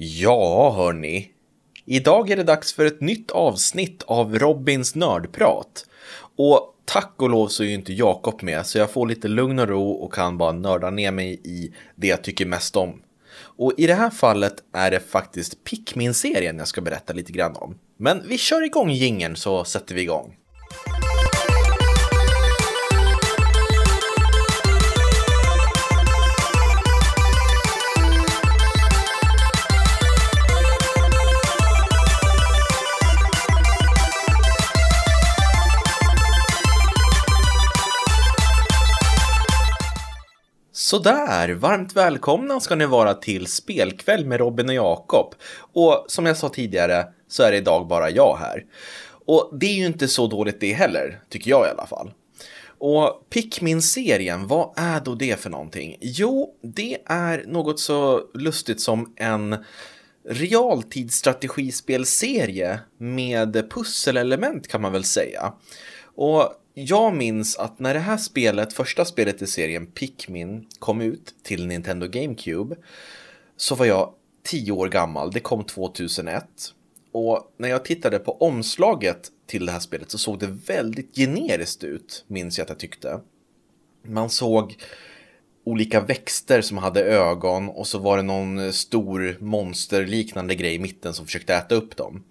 Ja, hörni. Idag är det dags för ett nytt avsnitt av Robins nördprat. Och tack och lov så är ju inte Jakob med, så jag får lite lugn och ro och kan bara nörda ner mig i det jag tycker mest om. Och i det här fallet är det faktiskt Pikmin-serien jag ska berätta lite grann om. Men vi kör igång gingen så sätter vi igång. Sådär, varmt välkomna ska ni vara till spelkväll med Robin och Jakob. Och som jag sa tidigare så är det idag bara jag här. Och det är ju inte så dåligt det heller, tycker jag i alla fall. Och Pikmin-serien, vad är då det för någonting? Jo, det är något så lustigt som en realtidsstrategispelserie med pusselelement kan man väl säga. Och jag minns att när det här spelet, första spelet i serien Pikmin, kom ut till Nintendo GameCube så var jag tio år gammal. Det kom 2001. Och när jag tittade på omslaget till det här spelet så såg det väldigt generiskt ut, minns jag att jag tyckte. Man såg olika växter som hade ögon och så var det någon stor monsterliknande grej i mitten som försökte äta upp dem.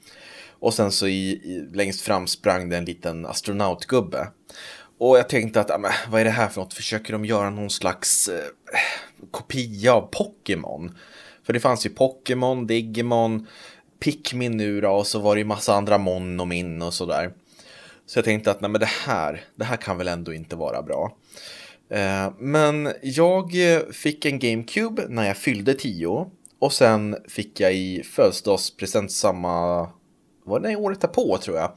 Och sen så i, i, längst fram sprang det en liten astronautgubbe. Och jag tänkte att, men, vad är det här för något? Försöker de göra någon slags eh, kopia av Pokémon? För det fanns ju Pokémon, Digimon, Pikmin nu då, och så var det ju massa andra Mon och Min och sådär. Så jag tänkte att nej men det här, det här kan väl ändå inte vara bra. Eh, men jag eh, fick en GameCube när jag fyllde tio. Och sen fick jag i födelsedagspresent samma var det året därpå tror jag,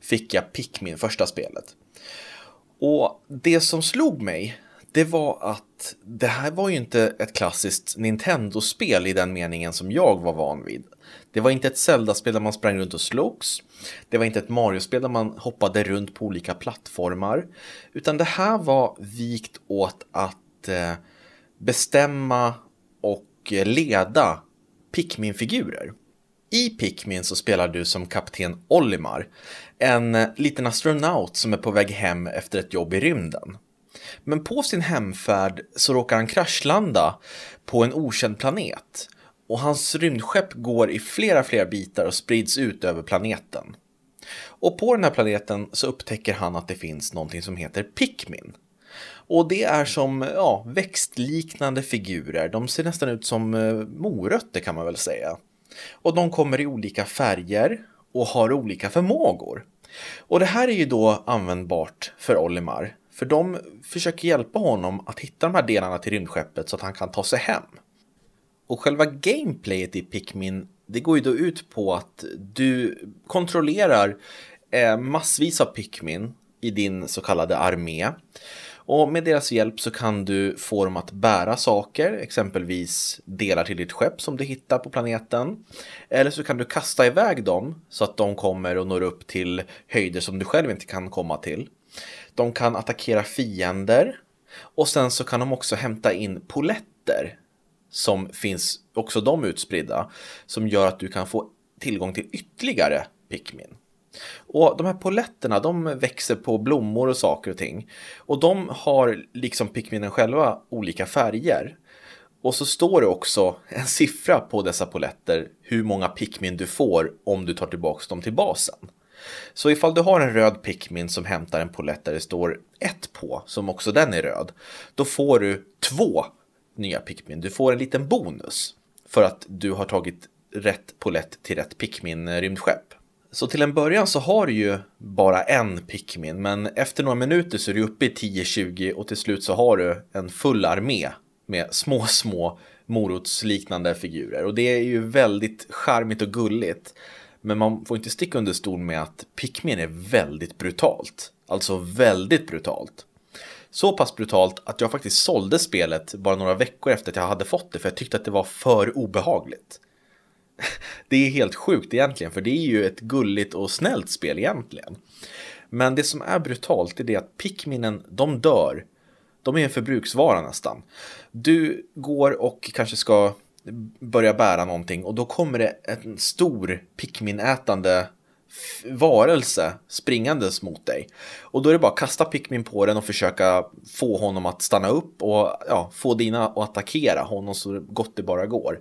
fick jag Pikmin, första spelet. Och det som slog mig, det var att det här var ju inte ett klassiskt Nintendo-spel i den meningen som jag var van vid. Det var inte ett Zelda-spel där man sprang runt och slogs. Det var inte ett Mario-spel där man hoppade runt på olika plattformar. Utan det här var vikt åt att eh, bestämma och eh, leda Pikmin-figurer. I Pikmin så spelar du som kapten Olimar, en liten astronaut som är på väg hem efter ett jobb i rymden. Men på sin hemfärd så råkar han kraschlanda på en okänd planet och hans rymdskepp går i flera, flera bitar och sprids ut över planeten. Och på den här planeten så upptäcker han att det finns någonting som heter Pikmin. Och det är som ja, växtliknande figurer. De ser nästan ut som eh, morötter kan man väl säga. Och de kommer i olika färger och har olika förmågor. Och det här är ju då användbart för Olimar. För de försöker hjälpa honom att hitta de här delarna till rymdskeppet så att han kan ta sig hem. Och själva gameplayet i Pikmin det går ju då ut på att du kontrollerar eh, massvis av Pikmin i din så kallade armé. Och med deras hjälp så kan du få dem att bära saker, exempelvis delar till ditt skepp som du hittar på planeten. Eller så kan du kasta iväg dem så att de kommer och når upp till höjder som du själv inte kan komma till. De kan attackera fiender och sen så kan de också hämta in poletter som finns också de utspridda som gör att du kan få tillgång till ytterligare Pikmin. Och de här poletterna de växer på blommor och saker och ting. Och de har liksom Pikminen själva olika färger. Och så står det också en siffra på dessa poletter hur många Pikmin du får om du tar tillbaka dem till basen. Så ifall du har en röd Pikmin som hämtar en polett där det står 1 på, som också den är röd, då får du två nya Pikmin. Du får en liten bonus för att du har tagit rätt polett till rätt Pikmin-rymdskepp. Eh, så till en början så har du ju bara en Pikmin, men efter några minuter så är du uppe i 10-20 och till slut så har du en full armé med små, små morotsliknande figurer. Och det är ju väldigt charmigt och gulligt. Men man får inte sticka under stol med att Pikmin är väldigt brutalt. Alltså väldigt brutalt. Så pass brutalt att jag faktiskt sålde spelet bara några veckor efter att jag hade fått det för jag tyckte att det var för obehagligt. Det är helt sjukt egentligen, för det är ju ett gulligt och snällt spel egentligen. Men det som är brutalt är det att Pikminen, de dör. De är en förbruksvara nästan. Du går och kanske ska börja bära någonting och då kommer det en stor Pikmin-ätande varelse springandes mot dig. Och då är det bara att kasta Pikmin på den och försöka få honom att stanna upp och ja, få dina att attackera honom så gott det bara går.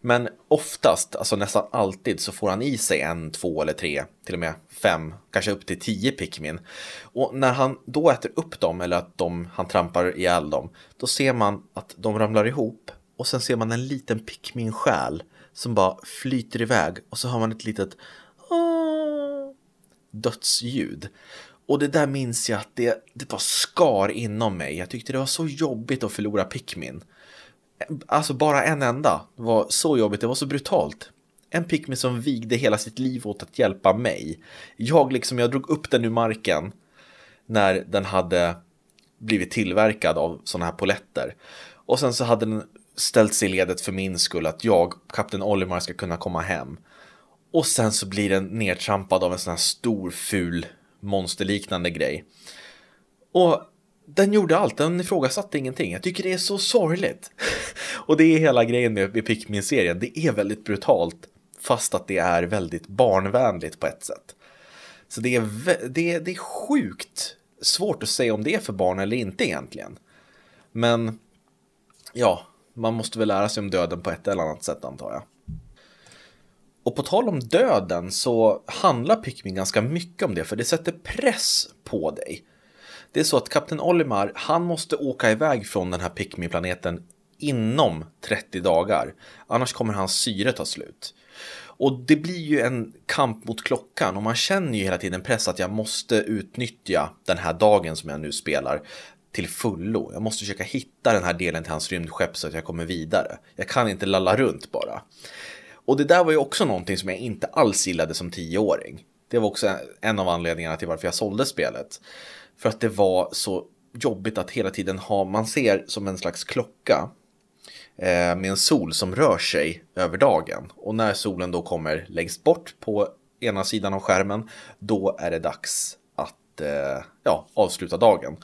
Men oftast, alltså nästan alltid, så får han i sig en, två eller tre, till och med fem, kanske upp till tio Pikmin. Och när han då äter upp dem, eller att de, han trampar ihjäl dem, då ser man att de ramlar ihop och sen ser man en liten Pikmin-själ som bara flyter iväg och så har man ett litet dödsljud. Och det där minns jag att det, det bara skar inom mig. Jag tyckte det var så jobbigt att förlora Pikmin. Alltså bara en enda var så jobbigt, det var så brutalt. En Pikmin som vigde hela sitt liv åt att hjälpa mig. Jag liksom, jag drog upp den ur marken när den hade blivit tillverkad av sådana här poletter. Och sen så hade den ställt sig i ledet för min skull att jag, kapten Olimar, ska kunna komma hem. Och sen så blir den nedtrampad av en sån här stor ful monsterliknande grej. Och den gjorde allt, den ifrågasatte ingenting. Jag tycker det är så sorgligt. och det är hela grejen med, med Pikmin-serien, det är väldigt brutalt. Fast att det är väldigt barnvänligt på ett sätt. Så det är, det, är, det är sjukt svårt att säga om det är för barn eller inte egentligen. Men ja, man måste väl lära sig om döden på ett eller annat sätt antar jag. Och på tal om döden så handlar Pikmin ganska mycket om det, för det sätter press på dig. Det är så att kapten Olimar, han måste åka iväg från den här Pikmin-planeten inom 30 dagar. Annars kommer hans syre ta slut. Och det blir ju en kamp mot klockan och man känner ju hela tiden press att jag måste utnyttja den här dagen som jag nu spelar till fullo. Jag måste försöka hitta den här delen till hans rymdskepp så att jag kommer vidare. Jag kan inte lalla runt bara. Och det där var ju också någonting som jag inte alls gillade som tioåring. Det var också en av anledningarna till varför jag sålde spelet. För att det var så jobbigt att hela tiden ha, man ser som en slags klocka eh, med en sol som rör sig över dagen. Och när solen då kommer längst bort på ena sidan av skärmen, då är det dags att eh, ja, avsluta dagen.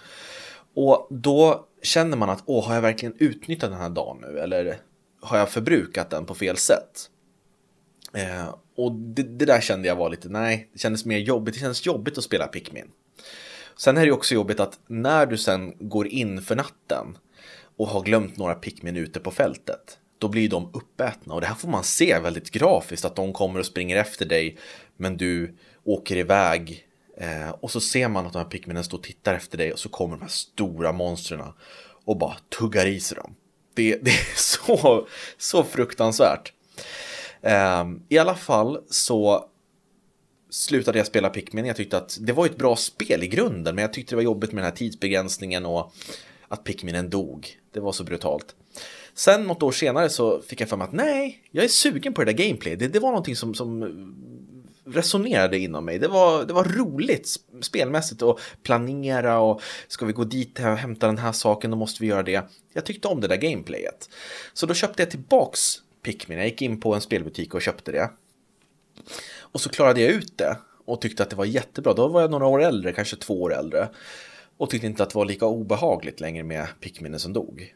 Och då känner man att, åh, har jag verkligen utnyttjat den här dagen nu? Eller har jag förbrukat den på fel sätt? Eh, och det, det, där kände jag var lite, nej, det kändes mer jobbigt. Det kändes jobbigt att spela Pikmin. Sen är det också jobbigt att när du sen går in för natten och har glömt några Pikmin ute på fältet, då blir de uppätna. Och det här får man se väldigt grafiskt, att de kommer och springer efter dig, men du åker iväg. Eh, och så ser man att de här Pikminen står och tittar efter dig och så kommer de här stora monstren och bara tuggar i sig dem. Det, det är så, så fruktansvärt. Ehm, I alla fall så slutade jag spela Pikmin. Jag tyckte att det var ett bra spel i grunden, men jag tyckte det var jobbigt med den här tidsbegränsningen och att Pikminen dog. Det var så brutalt. Sen något år senare så fick jag för mig att nej, jag är sugen på det där gameplay. Det, det var någonting som, som resonerade inom mig. Det var, det var roligt spelmässigt att planera och ska vi gå dit och hämta den här saken då måste vi göra det. Jag tyckte om det där gameplayet. Så då köpte jag tillbaks Pikmin. Jag gick in på en spelbutik och köpte det. Och så klarade jag ut det och tyckte att det var jättebra. Då var jag några år äldre, kanske två år äldre. Och tyckte inte att det var lika obehagligt längre med Pikminen som dog.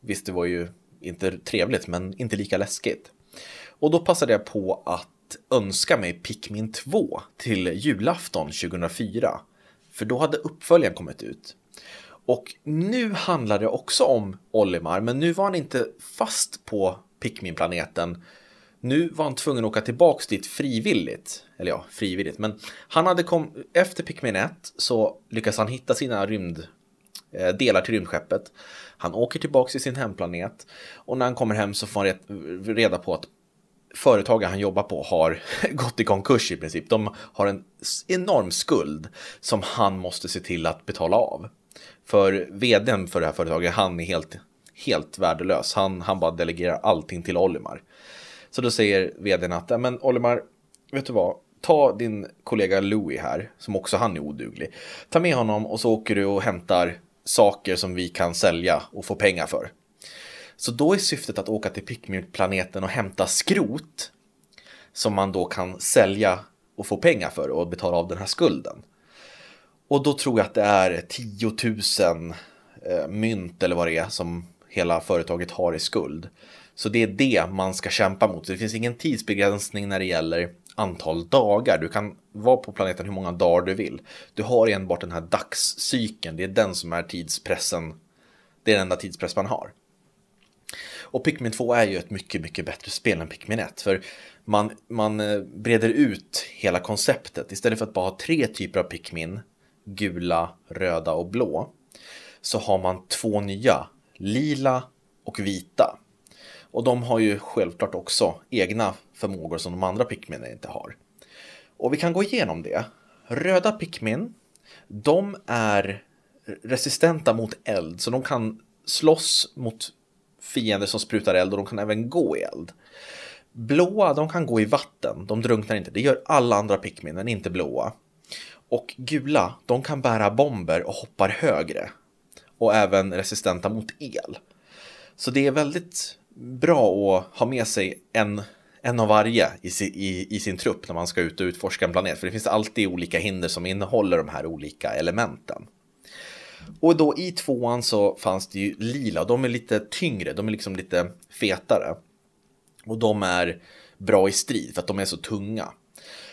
Visst, det var ju inte trevligt, men inte lika läskigt. Och då passade jag på att önska mig Pikmin 2 till julafton 2004. För då hade uppföljaren kommit ut. Och nu handlar det också om Olimar, men nu var han inte fast på Pikmin-planeten. Nu var han tvungen att åka tillbaks dit frivilligt. Eller ja, frivilligt. Men han hade kom efter Pikmin 1 så lyckas han hitta sina rymd eh, delar till rymdskeppet. Han åker tillbaks till sin hemplanet och när han kommer hem så får han reda på att företaget han jobbar på har gått i konkurs i princip. De har en enorm skuld som han måste se till att betala av. För vdn för det här företaget, han är helt helt värdelös. Han, han bara delegerar allting till Olimar. Så då säger vdn att, men Olimar, vet du vad? Ta din kollega Louis här, som också han är oduglig. Ta med honom och så åker du och hämtar saker som vi kan sälja och få pengar för. Så då är syftet att åka till Pikmin-planeten och hämta skrot som man då kan sälja och få pengar för och betala av den här skulden. Och då tror jag att det är 10 000 eh, mynt eller vad det är som hela företaget har i skuld. Så det är det man ska kämpa mot. Så det finns ingen tidsbegränsning när det gäller antal dagar. Du kan vara på planeten hur många dagar du vill. Du har enbart den här dagscykeln. Det är den som är tidspressen. Det är den enda tidspress man har. Och Pikmin 2 är ju ett mycket, mycket bättre spel än Pikmin 1. För man, man eh, breder ut hela konceptet. Istället för att bara ha tre typer av Pikmin, gula, röda och blå, så har man två nya, lila och vita. Och de har ju självklart också egna förmågor som de andra Pikminen inte har. Och vi kan gå igenom det. Röda Pikmin, de är resistenta mot eld, så de kan slåss mot fiender som sprutar eld och de kan även gå i eld. Blåa, de kan gå i vatten, de drunknar inte. Det gör alla andra Pikminen, inte blåa. Och gula, de kan bära bomber och hoppar högre. Och även resistenta mot el. Så det är väldigt bra att ha med sig en, en av varje i, i, i sin trupp när man ska ut och utforska en planet. För det finns alltid olika hinder som innehåller de här olika elementen. Och då i tvåan så fanns det ju lila, de är lite tyngre, de är liksom lite fetare. Och de är bra i strid för att de är så tunga.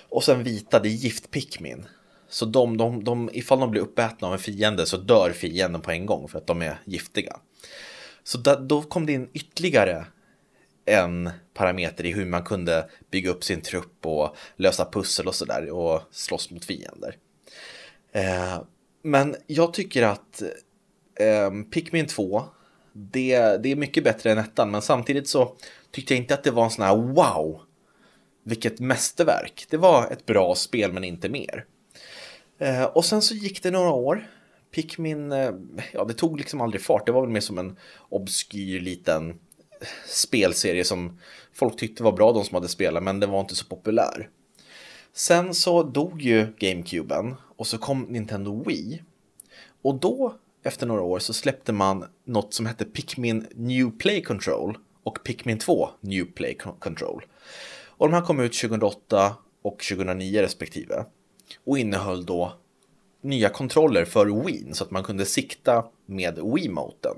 Och sen vita, det är giftpikmin. Så de, de, de, ifall de blir uppätna av en fiende så dör fienden på en gång för att de är giftiga. Så da, då kom det in ytterligare en parameter i hur man kunde bygga upp sin trupp och lösa pussel och sådär och slåss mot fiender. Eh, men jag tycker att eh, Pikmin 2, det, det är mycket bättre än ettan, men samtidigt så tyckte jag inte att det var en sån här wow, vilket mästerverk. Det var ett bra spel, men inte mer. Eh, och sen så gick det några år. Pikmin, eh, ja det tog liksom aldrig fart. Det var väl mer som en obskyr liten spelserie som folk tyckte var bra, de som hade spelat, men den var inte så populär. Sen så dog ju GameCuben och så kom Nintendo Wii. Och då, efter några år, så släppte man något som hette Pikmin New Play Control och Pikmin 2 New Play Control. Och de här kom ut 2008 och 2009 respektive. Och innehöll då nya kontroller för Wien så att man kunde sikta med Wiimoten.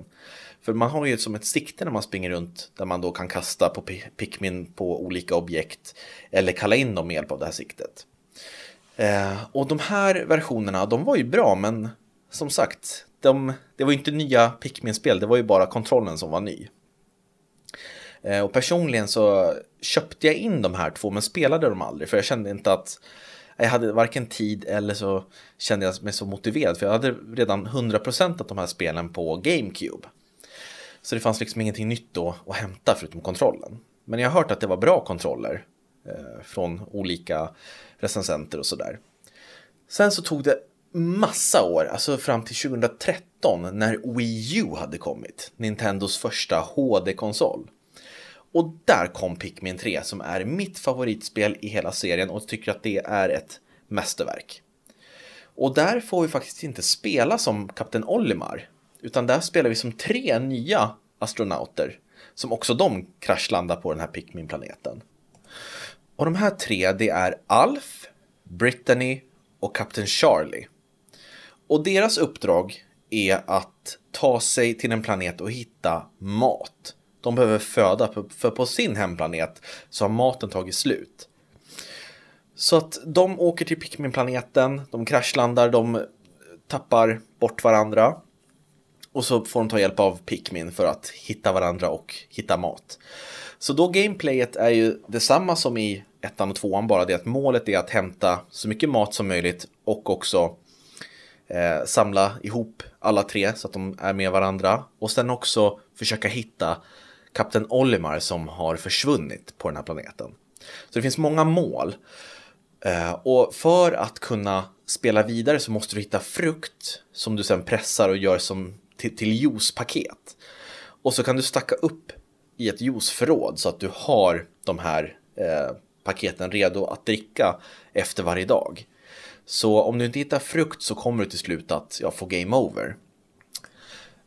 För man har ju som ett sikte när man springer runt där man då kan kasta på Pikmin på olika objekt eller kalla in dem med hjälp av det här siktet. Eh, och de här versionerna, de var ju bra, men som sagt, de, det var ju inte nya Pikmin-spel, det var ju bara kontrollen som var ny. Eh, och personligen så köpte jag in de här två, men spelade dem aldrig, för jag kände inte att jag hade varken tid eller så kände jag mig så motiverad, för jag hade redan 100% av de här spelen på GameCube. Så det fanns liksom ingenting nytt då att hämta förutom kontrollen. Men jag har hört att det var bra kontroller eh, från olika recensenter och sådär. Sen så tog det massa år, alltså fram till 2013 när Wii U hade kommit, Nintendos första HD-konsol. Och där kom Pikmin 3 som är mitt favoritspel i hela serien och tycker att det är ett mästerverk. Och där får vi faktiskt inte spela som Kapten Olimar, utan där spelar vi som tre nya astronauter som också de kraschlandar på den här Pikmin-planeten. Och de här tre, det är Alf, Brittany och Kapten Charlie. Och deras uppdrag är att ta sig till en planet och hitta mat. De behöver föda, för på sin hemplanet så har maten tagit slut. Så att de åker till Pikmin-planeten, de kraschlandar, de tappar bort varandra. Och så får de ta hjälp av Pikmin för att hitta varandra och hitta mat. Så då gameplayet är ju detsamma som i ettan och tvåan, bara det att målet är att hämta så mycket mat som möjligt och också eh, samla ihop alla tre så att de är med varandra. Och sen också försöka hitta kapten Olimar som har försvunnit på den här planeten. Så det finns många mål. Eh, och för att kunna spela vidare så måste du hitta frukt som du sen pressar och gör som till, till juicepaket. Och så kan du stacka upp i ett juiceförråd så att du har de här eh, paketen redo att dricka efter varje dag. Så om du inte hittar frukt så kommer du till slut att ja, få game over.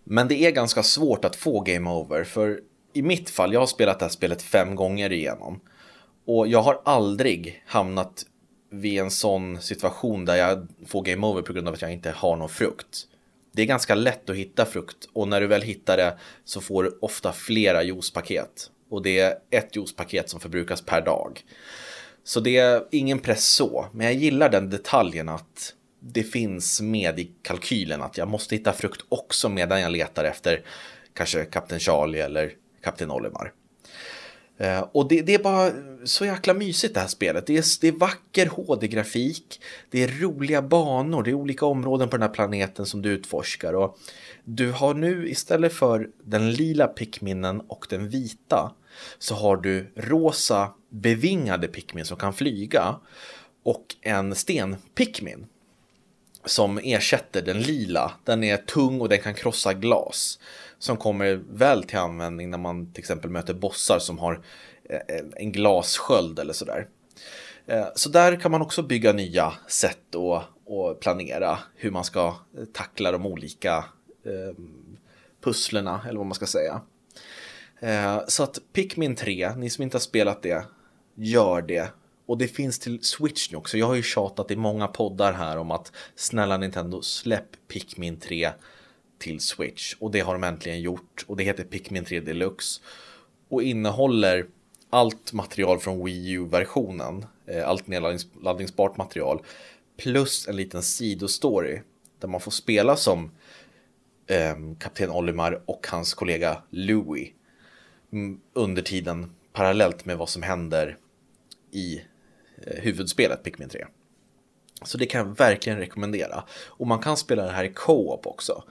Men det är ganska svårt att få game over för i mitt fall, jag har spelat det här spelet fem gånger igenom. Och jag har aldrig hamnat vid en sån situation där jag får game over på grund av att jag inte har någon frukt. Det är ganska lätt att hitta frukt och när du väl hittar det så får du ofta flera juicepaket. och det är ett juicepaket som förbrukas per dag. Så det är ingen press så, men jag gillar den detaljen att det finns med i kalkylen att jag måste hitta frukt också medan jag letar efter kanske Kapten Charlie eller Kapten Olimar. Eh, och det, det, är bara så jäkla mysigt det här spelet. Det är, det är vacker HD-grafik, det är roliga banor, det är olika områden på den här planeten som du utforskar. Och du har nu istället för den lila Pikminen och den vita så har du rosa bevingade Pikmin som kan flyga och en sten-Pikmin som ersätter den lila. Den är tung och den kan krossa glas. Som kommer väl till användning när man till exempel möter bossar som har eh, en glassköld eller sådär. Eh, så där kan man också bygga nya sätt och, och planera hur man ska eh, tackla de olika eh, pusslerna eller vad man ska säga. Så att Pikmin 3, ni som inte har spelat det, gör det. Och det finns till Switch nu också. Jag har ju tjatat i många poddar här om att snälla Nintendo släpp Pikmin 3 till Switch. Och det har de äntligen gjort. Och det heter Pikmin 3 Deluxe. Och innehåller allt material från Wii U-versionen. Eh, allt nedladdningsbart material. Plus en liten sidostory. Där man får spela som eh, kapten Olimar och hans kollega Louie. Mm, under tiden parallellt med vad som händer i Eh, huvudspelet Pikmin 3. Så det kan jag verkligen rekommendera. Och man kan spela det här i co-op också.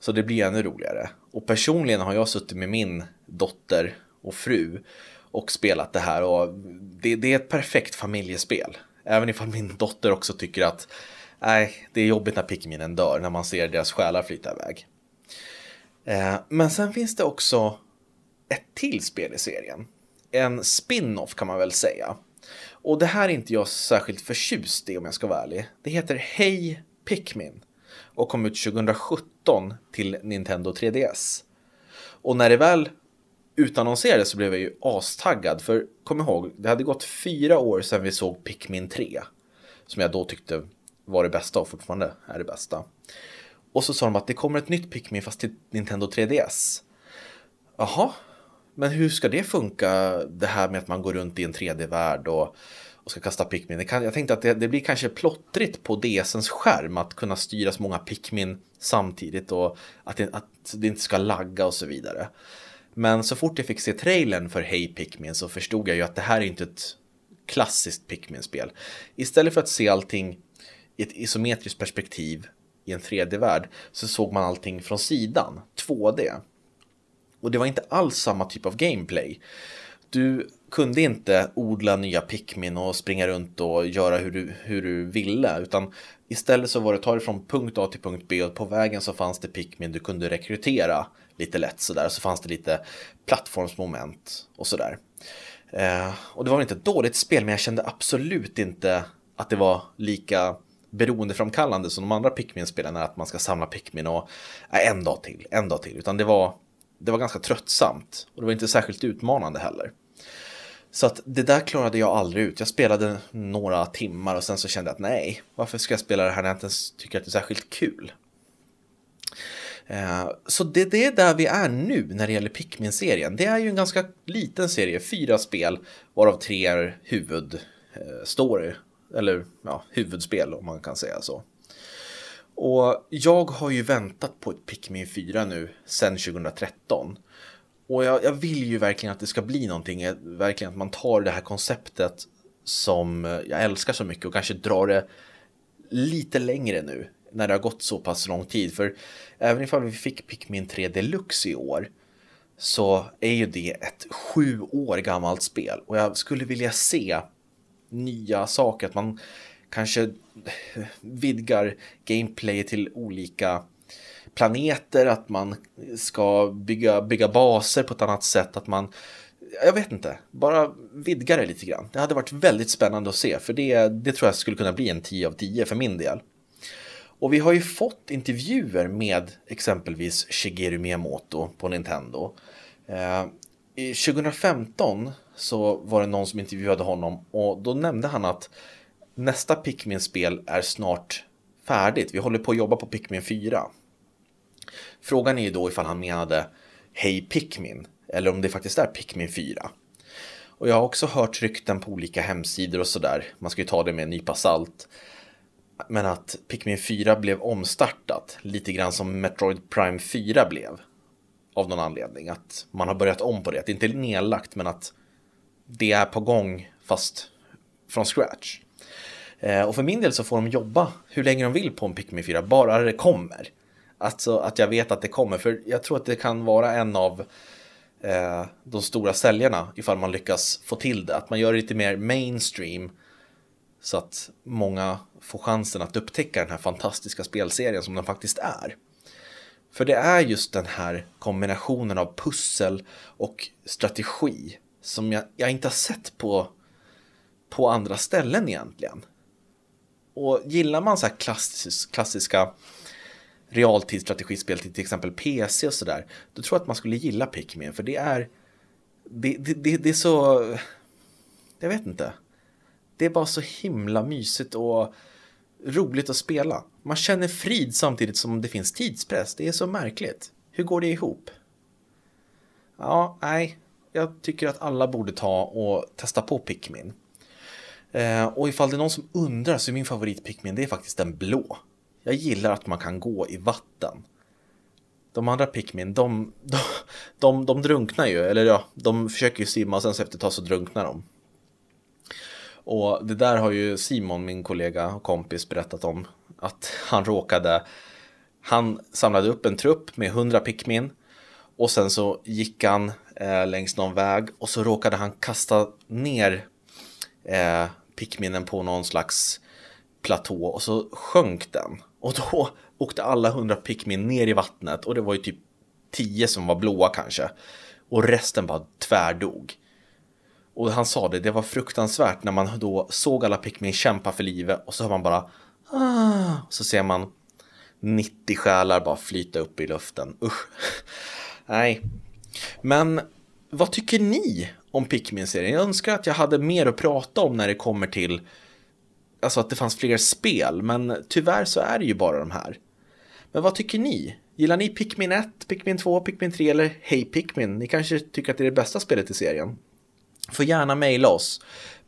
Så det blir ännu roligare. Och personligen har jag suttit med min dotter och fru och spelat det här och det, det är ett perfekt familjespel. Även ifall min dotter också tycker att nej, det är jobbigt när Pikminen dör när man ser deras själar flyta iväg. Eh, men sen finns det också ett till spel i serien. En spin-off kan man väl säga. Och det här är inte jag särskilt förtjust i om jag ska vara ärlig. Det heter Hey Pikmin och kom ut 2017 till Nintendo 3DS. Och när det väl utannonserades så blev jag ju astaggad för kom ihåg, det hade gått fyra år sedan vi såg Pikmin 3 som jag då tyckte var det bästa och fortfarande är det bästa. Och så sa de att det kommer ett nytt Pikmin fast till Nintendo 3DS. Jaha, men hur ska det funka, det här med att man går runt i en 3D-värld och, och ska kasta Pikmin? Jag tänkte att det, det, blir kanske plottrigt på DSens skärm att kunna styra så många Pikmin samtidigt och att det, att det inte ska lagga och så vidare. Men så fort jag fick se trailern för Hey Pikmin så förstod jag ju att det här är inte ett klassiskt Pikmin-spel. Istället för att se allting i ett isometriskt perspektiv i en 3D-värld så såg man allting från sidan, 2D. Och det var inte alls samma typ av gameplay. Du kunde inte odla nya Pikmin och springa runt och göra hur du, hur du ville. Utan istället så var det ta dig från punkt A till punkt B och på vägen så fanns det Pikmin du kunde rekrytera lite lätt sådär. Så fanns det lite plattformsmoment och sådär. Eh, och det var inte ett dåligt spel men jag kände absolut inte att det var lika beroendeframkallande som de andra Pikmin-spelen är att man ska samla Pikmin och eh, en dag till, en dag till. Utan det var det var ganska tröttsamt och det var inte särskilt utmanande heller. Så att det där klarade jag aldrig ut. Jag spelade några timmar och sen så kände jag att nej, varför ska jag spela det här när jag inte ens tycker att det är särskilt kul? Eh, så det, det är där vi är nu när det gäller Pikmin-serien. Det är ju en ganska liten serie, fyra spel, varav tre är huvudstory, eh, eller ja, huvudspel om man kan säga så. Och jag har ju väntat på ett Pikmin 4 nu sedan 2013. Och jag, jag, vill ju verkligen att det ska bli någonting, verkligen att man tar det här konceptet som jag älskar så mycket och kanske drar det lite längre nu när det har gått så pass lång tid. För även ifall vi fick Pikmin 3 Deluxe i år så är ju det ett sju år gammalt spel och jag skulle vilja se nya saker, att man kanske vidgar gameplay till olika planeter, att man ska bygga, bygga baser på ett annat sätt, att man jag vet inte, bara vidga det lite grann. Det hade varit väldigt spännande att se, för det, det tror jag skulle kunna bli en 10 av 10 för min del. Och vi har ju fått intervjuer med exempelvis Shigeru Miyamoto på Nintendo. Eh, 2015 så var det någon som intervjuade honom och då nämnde han att nästa Pikmin-spel är snart färdigt. Vi håller på att jobba på Pikmin 4. Frågan är ju då ifall han menade Hej Pikmin eller om det faktiskt är Pikmin 4. Och jag har också hört rykten på olika hemsidor och sådär. Man ska ju ta det med en nypa salt. Men att Pikmin 4 blev omstartat, lite grann som Metroid Prime 4 blev. Av någon anledning. Att man har börjat om på det. Att det inte är nedlagt, men att det är på gång, fast från scratch. Eh, och för min del så får de jobba hur länge de vill på en Pikmin 4, bara det kommer. Alltså att jag vet att det kommer, för jag tror att det kan vara en av eh, de stora säljarna ifall man lyckas få till det. Att man gör det lite mer mainstream så att många får chansen att upptäcka den här fantastiska spelserien som den faktiskt är. För det är just den här kombinationen av pussel och strategi som jag, jag inte har sett på, på andra ställen egentligen. Och gillar man så här klassisk, klassiska realtidsstrategispel till till exempel PC och sådär, då tror jag att man skulle gilla Pikmin, för det är, det, det, det, det är så, jag vet inte, det är bara så himla mysigt och roligt att spela. Man känner frid samtidigt som det finns tidspress, det är så märkligt. Hur går det ihop? Ja, nej, jag tycker att alla borde ta och testa på Pikmin. Eh, och ifall det är någon som undrar så är min favorit Pikmin, det är faktiskt den blå. Jag gillar att man kan gå i vatten. De andra Pikmin, de, de, de, de drunknar ju, eller ja, de försöker ju simma och sen så efter ett tag så drunknar de. Och det där har ju Simon, min kollega och kompis, berättat om. Att han råkade, han samlade upp en trupp med 100 Pikmin och sen så gick han eh, längs någon väg och så råkade han kasta ner eh, Pikminen på någon slags platå och så sjönk den. Och då åkte alla hundra Pikmin ner i vattnet och det var ju typ tio som var blåa kanske. Och resten bara tvärdog. Och han sa det, det var fruktansvärt när man då såg alla Pikmin kämpa för livet och så hör man bara ah, så ser man 90 själar bara flyta upp i luften. Usch. Nej. Men vad tycker ni om Pikmin-serien? Jag önskar att jag hade mer att prata om när det kommer till alltså att det fanns fler spel, men tyvärr så är det ju bara de här. Men vad tycker ni? Gillar ni Pikmin 1, Pikmin 2, Pikmin 3 eller Hej Pikmin? Ni kanske tycker att det är det bästa spelet i serien? Får gärna mejla oss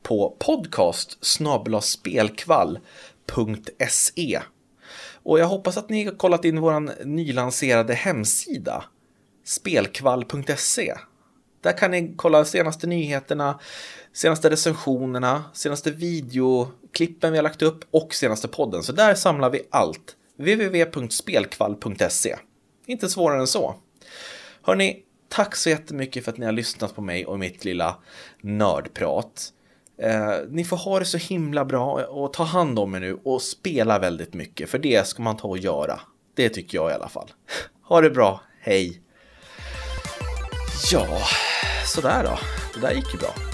på podcast spelkvall.se Och jag hoppas att ni har kollat in vår nylanserade hemsida spelkvall.se där kan ni kolla senaste nyheterna, senaste recensionerna, senaste video, klippen vi har lagt upp och senaste podden. Så där samlar vi allt. www.spelkvall.se Inte svårare än så. Hörni, tack så jättemycket för att ni har lyssnat på mig och mitt lilla nördprat. Eh, ni får ha det så himla bra och ta hand om er nu och spela väldigt mycket, för det ska man ta och göra. Det tycker jag i alla fall. Ha det bra, hej! Ja, sådär då. Det där gick ju bra.